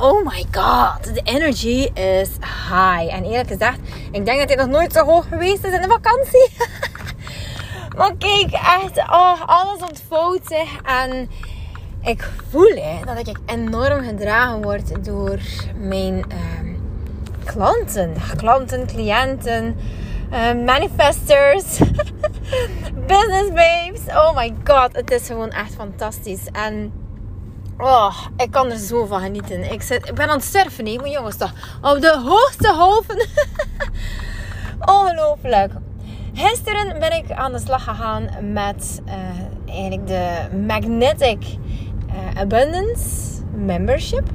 Oh my god, de energy is high. En eerlijk gezegd, ik denk dat dit nog nooit zo hoog geweest is in de vakantie. maar kijk, echt, oh, alles ontvouwt zich. En ik voel dat ik enorm gedragen word door mijn uh, klanten. Klanten, cliënten, uh, manifestors, business babes. Oh my god, het is gewoon echt fantastisch. En Oh, ik kan er zo van genieten. Ik, zit, ik ben aan het surfen, nee, maar jongens, toch op de hoogste hoven. Ongelooflijk. Gisteren ben ik aan de slag gegaan met uh, eigenlijk de Magnetic uh, Abundance Membership.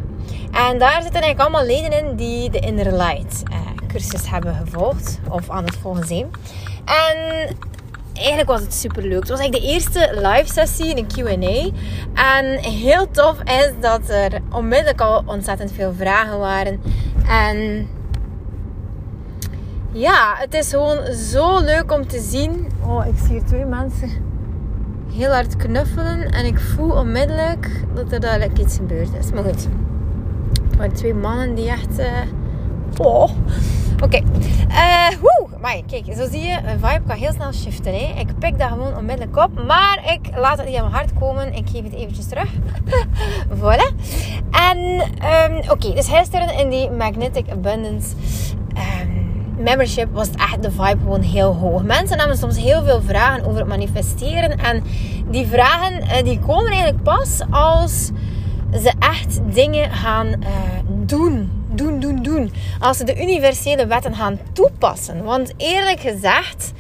En daar zitten eigenlijk allemaal leden in die de Inner Light uh, cursus hebben gevolgd. Of aan het volgen zijn. En eigenlijk was het super leuk. Het was eigenlijk de eerste live sessie, een QA. En heel tof is dat er onmiddellijk al ontzettend veel vragen waren. En ja, het is gewoon zo leuk om te zien. Oh, ik zie hier twee mensen heel hard knuffelen. En ik voel onmiddellijk dat er dadelijk iets gebeurd is. Maar goed. Het waren twee mannen die echt. Uh... Oh. Oké. Okay. Eh, maar kijk, zo zie je, een vibe kan heel snel shiften. Hè? Ik pik dat gewoon onmiddellijk op. Maar ik laat het niet aan mijn hart komen. Ik geef het eventjes terug. voilà. En um, oké, dus gisteren in die Magnetic Abundance um, membership was het echt de vibe gewoon heel hoog. Mensen hebben soms heel veel vragen over het manifesteren. En die vragen uh, die komen eigenlijk pas als ze echt dingen gaan uh, doen doen, doen, doen. Als ze de universele wetten gaan toepassen. Want eerlijk gezegd,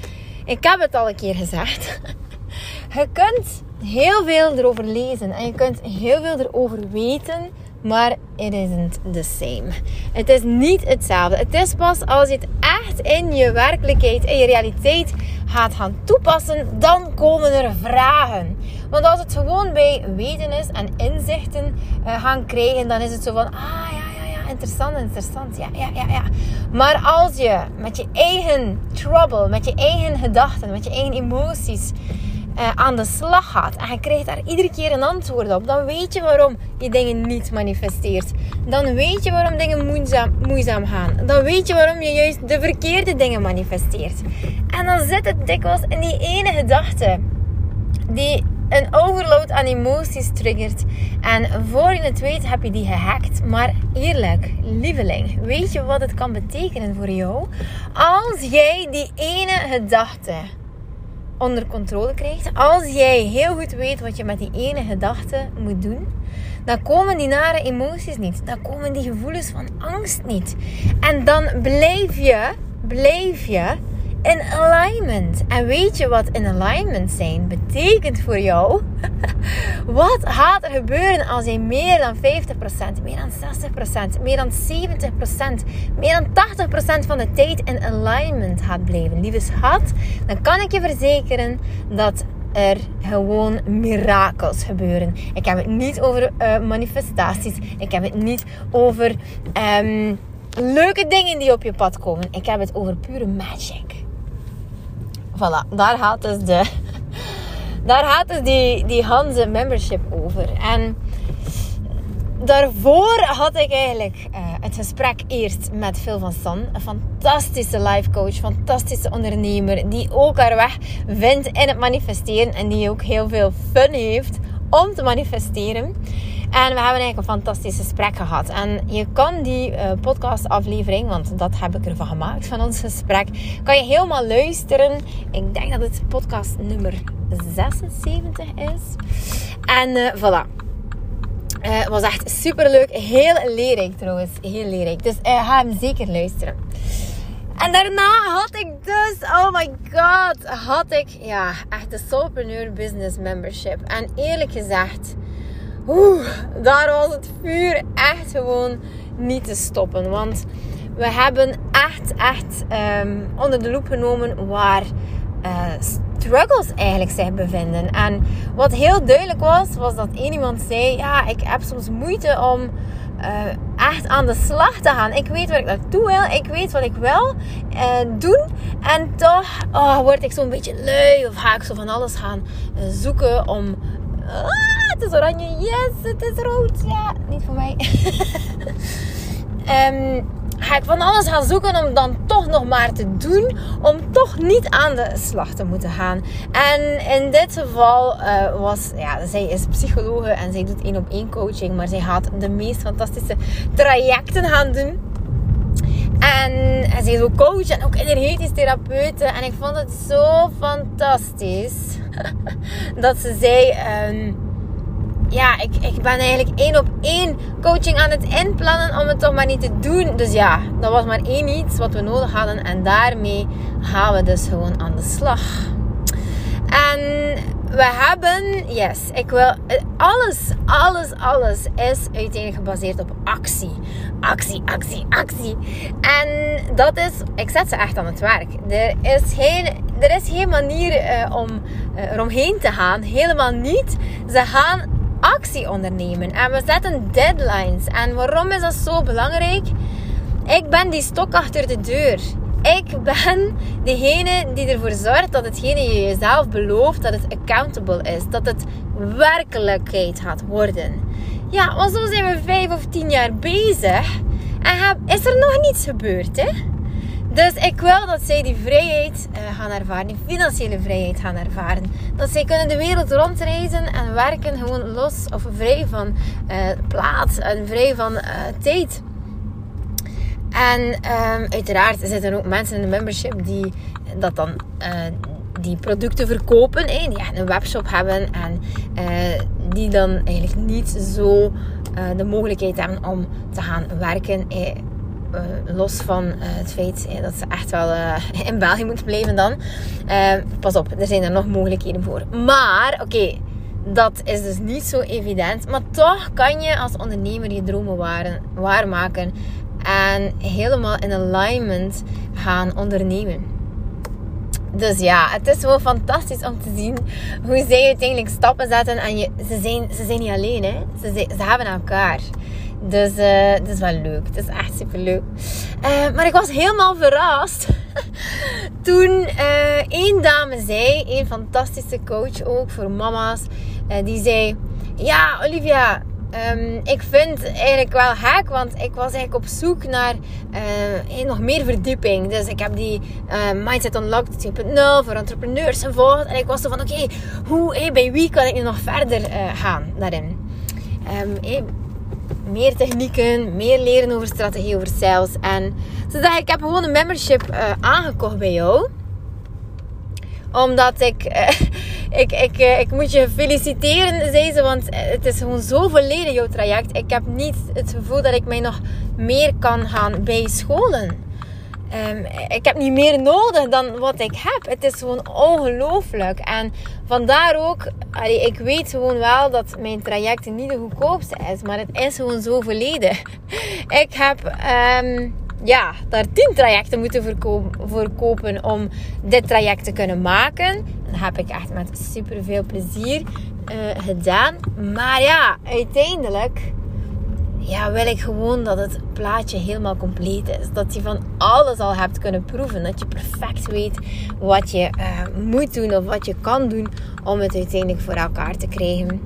ik heb het al een keer gezegd. Je kunt heel veel erover lezen en je kunt heel veel erover weten, maar it isn't the same. Het is niet hetzelfde. Het is pas als je het echt in je werkelijkheid, in je realiteit gaat gaan toepassen, dan komen er vragen. Want als het gewoon bij weten is en inzichten uh, gaan krijgen, dan is het zo van, ah ja interessant, interessant. Ja, ja, ja, ja. Maar als je met je eigen trouble, met je eigen gedachten, met je eigen emoties uh, aan de slag gaat en je krijgt daar iedere keer een antwoord op, dan weet je waarom je dingen niet manifesteert. Dan weet je waarom dingen moeizaam, moeizaam gaan. Dan weet je waarom je juist de verkeerde dingen manifesteert. En dan zit het dikwijls in die ene gedachte die een overload aan emoties triggert. En voor je het weet heb je die gehackt. Maar eerlijk, lieveling, weet je wat het kan betekenen voor jou? Als jij die ene gedachte onder controle krijgt, als jij heel goed weet wat je met die ene gedachte moet doen, dan komen die nare emoties niet. Dan komen die gevoelens van angst niet. En dan blijf je, blijf je in alignment. En weet je wat in alignment zijn betekent voor jou? wat gaat er gebeuren als je meer dan 50%, meer dan 60%, meer dan 70%, meer dan 80% van de tijd in alignment gaat blijven? Lieve schat, dan kan ik je verzekeren dat er gewoon mirakels gebeuren. Ik heb het niet over uh, manifestaties. Ik heb het niet over um, leuke dingen die op je pad komen. Ik heb het over pure magic. Voilà, daar gaat dus, de, daar gaat dus die, die Hanze membership over. En daarvoor had ik eigenlijk uh, het gesprek eerst met Phil van San. Een fantastische life coach, fantastische ondernemer. Die ook haar weg vindt in het manifesteren. En die ook heel veel fun heeft om te manifesteren. En we hebben eigenlijk een fantastisch gesprek gehad. En je kan die uh, podcastaflevering, want dat heb ik ervan gemaakt van ons gesprek, kan je helemaal luisteren. Ik denk dat het podcast nummer 76 is. En uh, voilà. Uh, het was echt super leuk. Heel leerrijk trouwens. Heel leerrijk. Dus ga hem zeker luisteren. En daarna had ik dus, oh my god, had ik ja, echt de Soulpreneur Business Membership. En eerlijk gezegd, Oeh, daar was het vuur echt gewoon niet te stoppen. Want we hebben echt, echt um, onder de loep genomen waar struggles eigenlijk zich bevinden. En wat heel duidelijk was, was dat één iemand zei: Ja, ik heb soms moeite om uh, echt aan de slag te gaan. Ik weet waar ik naartoe wil. Ik weet wat ik wil uh, doen. En toch oh, word ik zo'n beetje lui. Of ga ik zo van alles gaan uh, zoeken om... Het is oranje. Yes, het is rood. Ja, niet voor mij. um, ga ik van alles gaan zoeken om dan toch nog maar te doen. Om toch niet aan de slag te moeten gaan. En in dit geval uh, was, ja, zij is psychologe en zij doet één op één coaching. Maar zij gaat de meest fantastische trajecten gaan doen. En, en zij is ook coach en ook energetisch therapeute. En ik vond het zo fantastisch dat ze zei. Um, ja, ik, ik ben eigenlijk één op één coaching aan het inplannen om het toch maar niet te doen. Dus ja, dat was maar één iets wat we nodig hadden. En daarmee gaan we dus gewoon aan de slag. En we hebben, yes, ik wil, alles, alles, alles is uiteindelijk gebaseerd op actie. Actie, actie, actie. En dat is, ik zet ze echt aan het werk. Er is geen, er is geen manier uh, om uh, eromheen te gaan. Helemaal niet. Ze gaan actie ondernemen. En we zetten deadlines. En waarom is dat zo belangrijk? Ik ben die stok achter de deur. Ik ben degene die ervoor zorgt dat hetgene je jezelf belooft, dat het accountable is. Dat het werkelijkheid gaat worden. Ja, want zo zijn we vijf of tien jaar bezig. En is er nog niets gebeurd, hè? Dus ik wil dat zij die vrijheid uh, gaan ervaren, die financiële vrijheid gaan ervaren. Dat zij kunnen de wereld rondreizen en werken gewoon los of vrij van uh, plaats en vrij van uh, tijd. En um, uiteraard zitten er ook mensen in de membership die dat dan die producten verkopen, eh, die een webshop hebben en die dan eigenlijk niet zo de mogelijkheid hebben om te gaan werken. Eh, los van eh, het feit dat ze echt wel eh, in België moeten blijven dan. pas op, er zijn er nog mogelijkheden voor. Maar, oké, dat is dus niet zo evident. Maar toch kan je als ondernemer je dromen waarmaken. En helemaal in alignment gaan ondernemen. Dus ja, het is wel fantastisch om te zien hoe zij uiteindelijk stappen zetten. En je, ze, zijn, ze zijn niet alleen, hè. Ze, ze hebben elkaar. Dus uh, het is wel leuk. Het is echt super leuk. Uh, maar ik was helemaal verrast. Toen uh, één dame zei, een fantastische coach ook voor mama's. die zei: Ja, Olivia, um, ik vind eigenlijk wel gek. Want ik was eigenlijk op zoek naar nog meer verdieping. Dus ik heb die Mindset Unlocked 2.0 voor entrepreneurs gevolgd. En ik was zo van: Oké, hoe, bij wie kan ik nu nog verder gaan daarin? Hey, meer technieken, meer leren over strategie, over sales. En ze ik heb gewoon een membership uh, aangekocht bij jou. Omdat ik, uh, ik, ik, uh, ik moet je feliciteren, zei ze. Want het is gewoon zo volledig jouw traject. Ik heb niet het gevoel dat ik mij nog meer kan gaan bijscholen. Um, ik heb niet meer nodig dan wat ik heb. Het is gewoon ongelooflijk. En vandaar ook, ik weet gewoon wel dat mijn traject niet de goedkoopste is. Maar het is gewoon zo volledig. Ik heb um, ja, daar tien trajecten moeten verkopen om dit traject te kunnen maken. Dat heb ik echt met super veel plezier uh, gedaan. Maar ja, uiteindelijk ja, wil ik gewoon dat het plaatje helemaal compleet is. Dat je van alles al hebt kunnen proeven. Dat je perfect weet wat je uh, moet doen of wat je kan doen om het uiteindelijk voor elkaar te krijgen.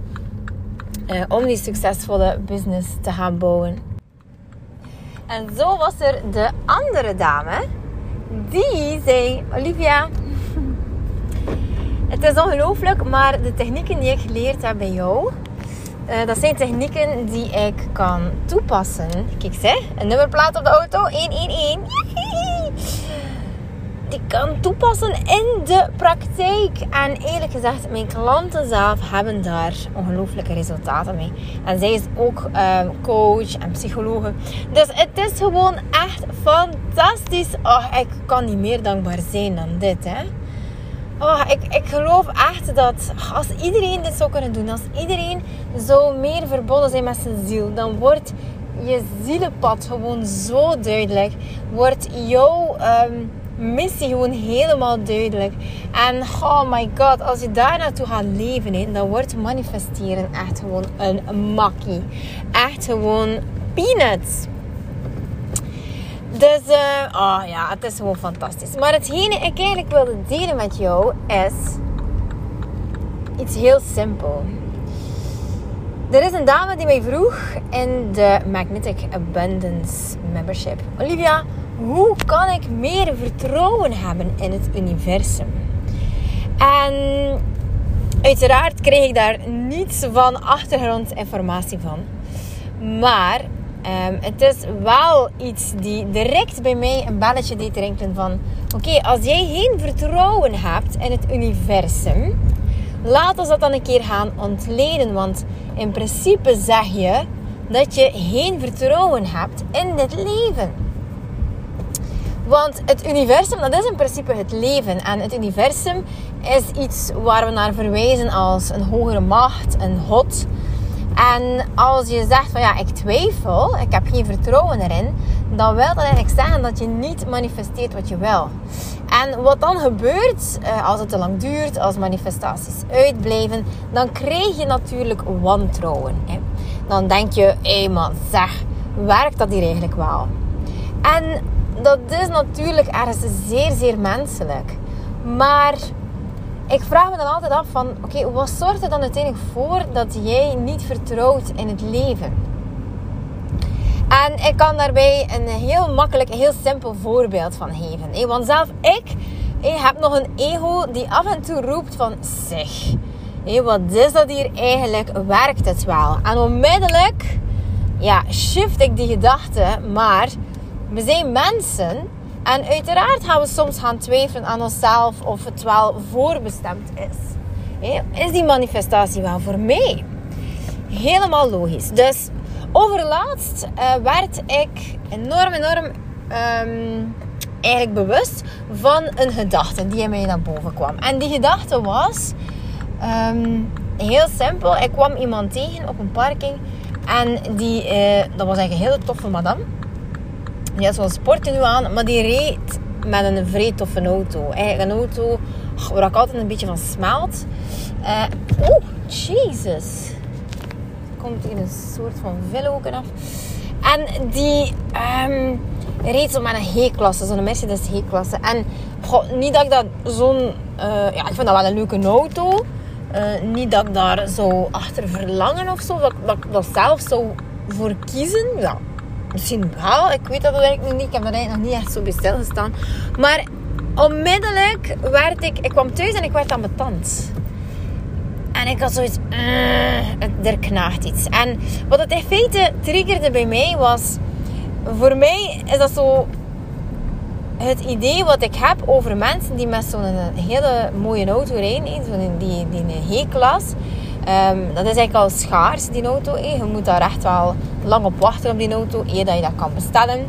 Uh, om die succesvolle business te gaan bouwen. En zo was er de andere dame. Die zei: Olivia, het is ongelooflijk, maar de technieken die ik geleerd heb bij jou uh, dat zijn technieken die ik kan toepassen. Kijk ze, een nummerplaat op de auto, 111. Die kan toepassen in de praktijk. En eerlijk gezegd, mijn klanten zelf hebben daar ongelooflijke resultaten mee. En zij is ook um, coach en psychologe. Dus het is gewoon echt fantastisch. Oh, ik kan niet meer dankbaar zijn dan dit, hè. Oh, ik, ik geloof echt dat als iedereen dit zou kunnen doen, als iedereen zo meer verbonden zijn met zijn ziel, dan wordt je zielenpad gewoon zo duidelijk. Wordt jouw, um, missie gewoon helemaal duidelijk. En oh my god, als je daar naartoe gaat leven, dan wordt manifesteren echt gewoon een makkie. Echt gewoon peanuts. Dus, uh, oh ja, het is gewoon fantastisch. Maar hetgene ik eigenlijk wilde delen met jou is iets heel simpel. Er is een dame die mij vroeg in de Magnetic Abundance Membership. Olivia, hoe kan ik meer vertrouwen hebben in het universum? En uiteraard kreeg ik daar niets van achtergrondinformatie van. Maar um, het is wel iets die direct bij mij een belletje deed rinkelen van... Oké, als jij geen vertrouwen hebt in het universum... Laat ons dat dan een keer gaan ontleden. Want in principe zeg je dat je geen vertrouwen hebt in dit leven. Want het universum, dat is in principe het leven. En het universum is iets waar we naar verwijzen als een hogere macht, een God. En als je zegt van ja, ik twijfel, ik heb geen vertrouwen erin, dan wil dat eigenlijk zeggen dat je niet manifesteert wat je wil. En wat dan gebeurt, eh, als het te lang duurt, als manifestaties uitblijven, dan krijg je natuurlijk wantrouwen. Dan denk je, hé man, zeg, werkt dat hier eigenlijk wel? En dat is natuurlijk ergens zeer, zeer menselijk. Maar ik vraag me dan altijd af van, oké, wat zorgt er dan uiteindelijk voor dat jij niet vertrouwt in het leven? En ik kan daarbij een heel makkelijk, heel simpel voorbeeld van geven. Want zelf ik, heb nog een ego die af en toe roept van, zeg, wat is dat hier eigenlijk? Werkt het wel? En onmiddellijk, ja, shift ik die gedachte, maar we zijn mensen en uiteraard gaan we soms gaan twijfelen aan onszelf of het wel voorbestemd is. Is die manifestatie wel voor mij? Helemaal logisch. Dus overlaatst uh, werd ik enorm, enorm um, eigenlijk bewust van een gedachte die in mij naar boven kwam. En die gedachte was um, heel simpel. Ik kwam iemand tegen op een parking en die, uh, dat was eigenlijk een hele toffe madame had zo'n sporten aan, maar die reed met een vrij toffe auto. Eigenlijk een auto waar ik altijd een beetje van smelt. Uh, oh, Jesus. Komt hier een soort van villoken af. En die um, reed zo met een G-klasse, zo'n Mercedes G-klasse. En niet dat ik dat zo'n... Uh, ja, ik vind dat wel een leuke auto. Uh, niet dat ik daar zo achter verlangen of zo. Dat, dat ik dat zelf zou voor kiezen. Ja, Misschien wel, ik weet dat eigenlijk niet. Ik heb dat nog niet echt zo bij stilgestaan. Maar onmiddellijk werd ik... Ik kwam thuis en ik werd aan mijn tand. En ik had zoiets... Uh, er knaagt iets. En wat het in feite triggerde bij mij was... Voor mij is dat zo... Het idee wat ik heb over mensen die met zo'n hele mooie auto rijden. Zo'n die, die, die G-klas. Um, dat is eigenlijk al schaars, die auto. Je moet daar echt wel lang op wachten op die auto, eer dat je dat kan bestellen.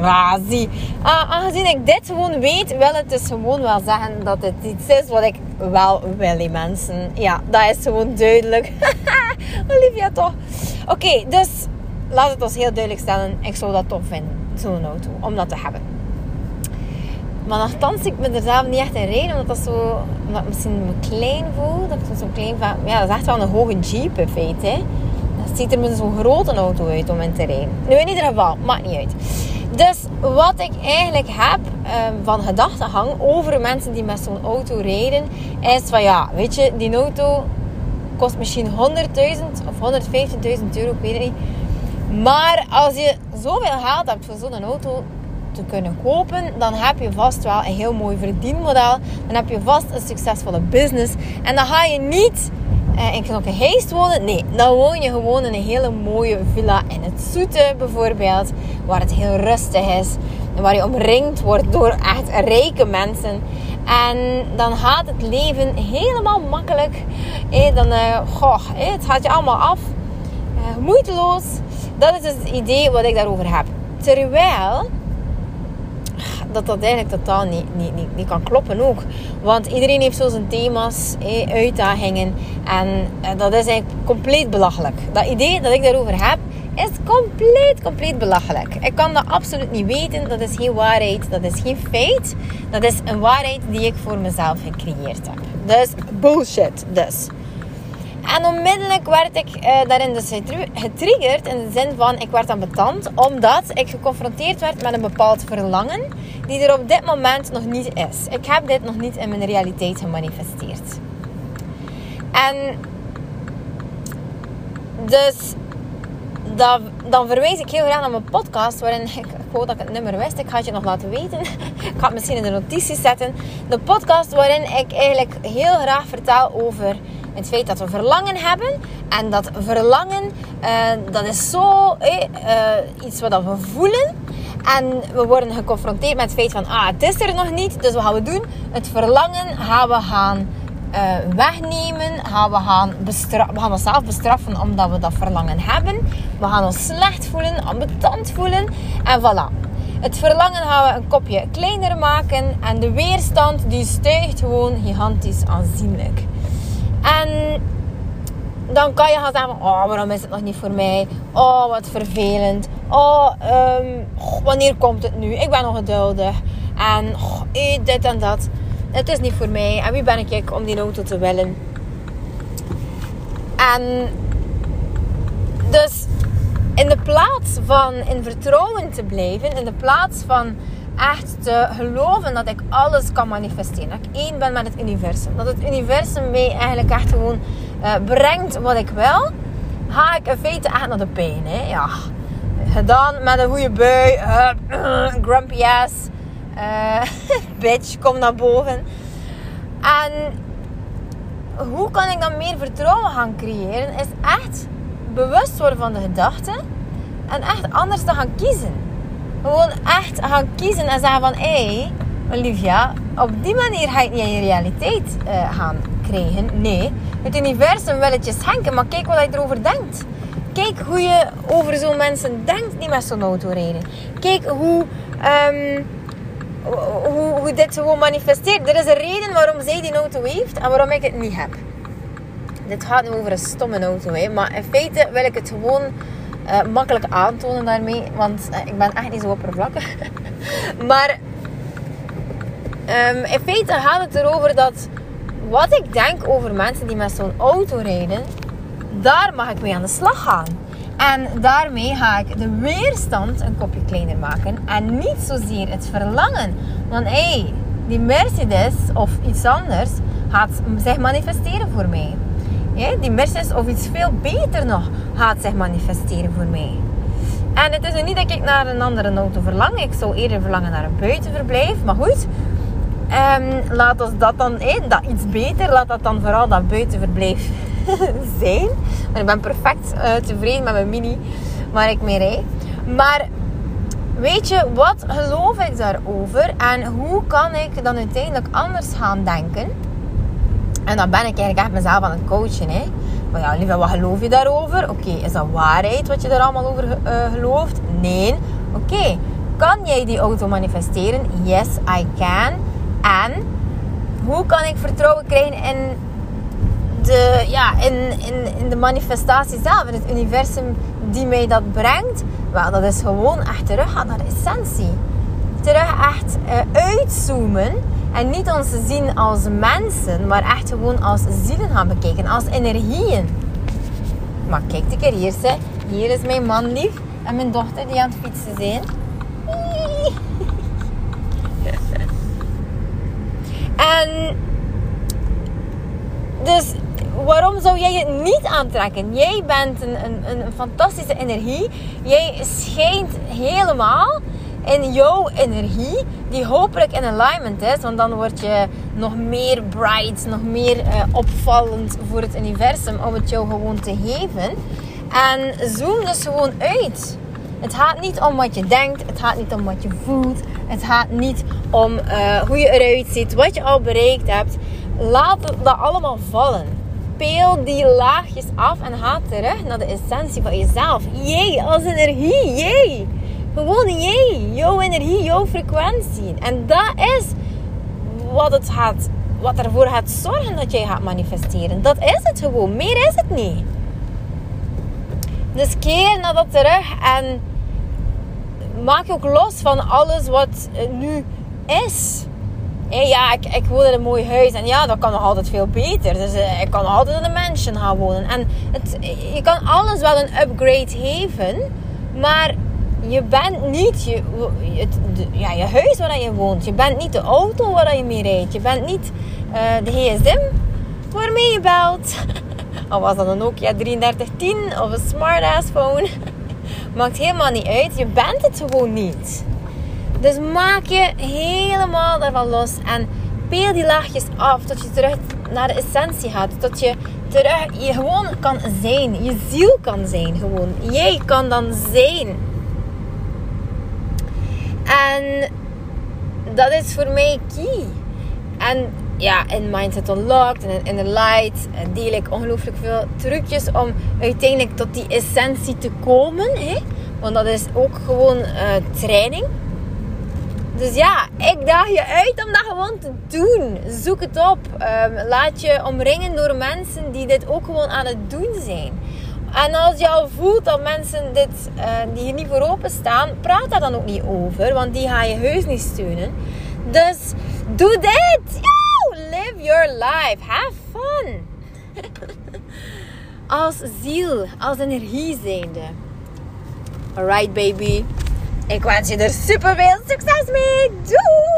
Ah, zie. Ah, aangezien ik dit gewoon weet, wil het dus gewoon wel zeggen dat het iets is wat ik wel wil, die mensen. Ja, dat is gewoon duidelijk. Olivia, toch? Oké, dus laat het ons heel duidelijk stellen. Ik zou dat tof vinden, zo'n auto, om dat te hebben. Maar nogthans, ik ben er zelf niet echt in rijden, omdat dat zo, misschien me klein voel. Dat ik zo klein van, ja, dat is echt wel een hoge jeep in feite. Dat ziet er met zo'n grote auto uit om in te rijden. Nu, in ieder geval, maakt niet uit. Dus wat ik eigenlijk heb um, van gedachtenhang over mensen die met zo'n auto rijden, is van ja, weet je, die auto kost misschien 100.000 of 150.000 euro, weet het. Maar als je zoveel geld hebt voor zo'n auto, te kunnen kopen, dan heb je vast wel een heel mooi verdienmodel. Dan heb je vast een succesvolle business. En dan ga je niet uh, in Knokkenheist wonen. Nee, dan woon je gewoon in een hele mooie villa in het Zoete bijvoorbeeld. Waar het heel rustig is. En waar je omringd wordt door echt rijke mensen. En dan gaat het leven helemaal makkelijk. Eh, dan, uh, goh, eh, het gaat je allemaal af. Moeiteloos. Dat is dus het idee wat ik daarover heb. Terwijl dat dat eigenlijk totaal niet, niet, niet, niet kan kloppen ook. Want iedereen heeft zo zijn thema's, uitdagingen. En eh, dat is eigenlijk compleet belachelijk. Dat idee dat ik daarover heb, is compleet, compleet belachelijk. Ik kan dat absoluut niet weten. Dat is geen waarheid. Dat is geen feit. Dat is een waarheid die ik voor mezelf gecreëerd heb. Dus bullshit. Dus. En onmiddellijk werd ik uh, daarin dus getriggerd in de zin van ik werd ambetant omdat ik geconfronteerd werd met een bepaald verlangen die er op dit moment nog niet is. Ik heb dit nog niet in mijn realiteit gemanifesteerd. En dus dan verwijs ik heel graag naar mijn podcast, waarin ik, ik hoop dat ik het nummer wist. Ik ga het je nog laten weten. ik ga het misschien in de notities zetten. De podcast waarin ik eigenlijk heel graag vertel over het feit dat we verlangen hebben. En dat verlangen, uh, dat is zo uh, iets wat we voelen. En we worden geconfronteerd met het feit van, ah, het is er nog niet. Dus wat gaan we doen? Het verlangen gaan we gaan wegnemen. Gaan we, gaan we gaan onszelf bestraffen omdat we dat verlangen hebben. We gaan ons slecht voelen, ambetant voelen. En voilà. Het verlangen gaan we een kopje kleiner maken. En de weerstand die stijgt gewoon gigantisch aanzienlijk. En dan kan je gaan zeggen: Oh, waarom is het nog niet voor mij? Oh, wat vervelend. Oh, um, wanneer komt het nu? Ik ben nog geduldig. En oh, dit en dat. Het is niet voor mij. En wie ben ik om die auto te willen? En dus in de plaats van in vertrouwen te blijven, in de plaats van echt te geloven dat ik alles kan manifesteren. Dat ik één ben met het universum. Dat het universum mij eigenlijk echt gewoon uh, brengt wat ik wil. Ga ik in feite echt naar de pijn. Hè? Ja. Gedaan met een goede bui. Grumpy ass. Uh, bitch, kom naar boven. En hoe kan ik dan meer vertrouwen gaan creëren? Is echt bewust worden van de gedachten. En echt anders te gaan kiezen. Gewoon echt gaan kiezen en zeggen van... Hé, hey, Olivia, op die manier ga je niet in je realiteit uh, gaan krijgen. Nee, het universum wil het je schenken, maar kijk wat je erover denkt. Kijk hoe je over zo'n mensen denkt die met zo'n auto rijden. Kijk hoe, um, hoe, hoe dit gewoon manifesteert. Er is een reden waarom zij die auto heeft en waarom ik het niet heb. Dit gaat nu over een stomme auto, hè. maar in feite wil ik het gewoon uh, makkelijk aantonen daarmee. Want uh, ik ben echt niet zo oppervlakkig. maar um, in feite gaat het erover dat wat ik denk over mensen die met zo'n auto rijden, daar mag ik mee aan de slag gaan. En daarmee ga ik de weerstand een kopje kleiner maken. En niet zozeer het verlangen. Want hé, hey, die Mercedes of iets anders gaat zich manifesteren voor mij. Die Mercedes of iets veel beter nog gaat zich manifesteren voor mij. En het is nu niet dat ik naar een andere auto verlang. Ik zou eerder verlangen naar een buitenverblijf. Maar goed, um, laat ons dat dan, hey, dat iets beter, laat dat dan vooral dat buitenverblijf zijn. Maar ik ben perfect uh, tevreden met mijn mini waar ik mee rijd. Maar weet je, wat geloof ik daarover? En hoe kan ik dan uiteindelijk anders gaan denken? En dan ben ik eigenlijk echt mezelf aan het coachen. Hè? Maar ja, lieve, wat geloof je daarover? Oké, is dat waarheid wat je er allemaal over uh, gelooft? Nee. Oké, kan jij die auto manifesteren? Yes, I can. En hoe kan ik vertrouwen krijgen in de, ja, in, in, in de manifestatie zelf, in het universum die mij dat brengt? Wel, dat is gewoon echt terug gaan naar de essentie. Terug echt uh, uitzoomen en niet ons zien als mensen, maar echt gewoon als zielen gaan bekijken, als energieën. Maar kijk een keer hier, hier is mijn man lief en mijn dochter die aan het fietsen zijn. En dus waarom zou jij het niet aantrekken? Jij bent een, een, een fantastische energie. Jij schijnt helemaal in jouw energie, die hopelijk in alignment is. Want dan word je nog meer bright, nog meer uh, opvallend voor het universum om het jou gewoon te geven. En zoom dus gewoon uit. Het gaat niet om wat je denkt, het gaat niet om wat je voelt, het gaat niet om uh, hoe je eruit ziet, wat je al bereikt hebt. Laat dat allemaal vallen. Peel die laagjes af en ga terug naar de essentie van jezelf. Jij als energie, jij. Gewoon jij, jouw energie, jouw frequentie. En dat is wat, het gaat, wat ervoor gaat zorgen dat jij gaat manifesteren. Dat is het gewoon. Meer is het niet. Dus keer naar dat terug en maak je ook los van alles wat nu is. ja, ik, ik woon in een mooi huis en ja, dat kan nog altijd veel beter. Dus eh, ik kan altijd in een mansion gaan wonen. En het, je kan alles wel een upgrade geven, maar je bent niet je, het, ja, je huis waar je woont. Je bent niet de auto waar je mee rijdt. Je bent niet uh, de gsm waarmee je belt. Al was dat een Nokia 3310 of een smart phone. Maakt helemaal niet uit. Je bent het gewoon niet. Dus maak je helemaal daarvan los. En peel die laagjes af. Tot je terug naar de essentie gaat. Tot je terug je gewoon kan zijn. Je ziel kan zijn gewoon. Jij kan dan zijn. En dat is voor mij key. En ja, in Mindset Unlocked en in The Light eh, deel ik ongelooflijk veel trucjes om uiteindelijk tot die essentie te komen. Hè? Want dat is ook gewoon uh, training. Dus ja, ik daag je uit om dat gewoon te doen. Zoek het op. Um, laat je omringen door mensen die dit ook gewoon aan het doen zijn. En als je al voelt dat mensen dit, uh, die hier niet voor open staan, praat daar dan ook niet over. Want die ga je heus niet steunen. Dus doe dit! live your life. Have fun. als ziel, als energie zijnde. Alright baby. Ik wens je er super veel succes mee. Doei!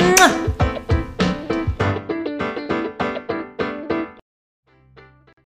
嗯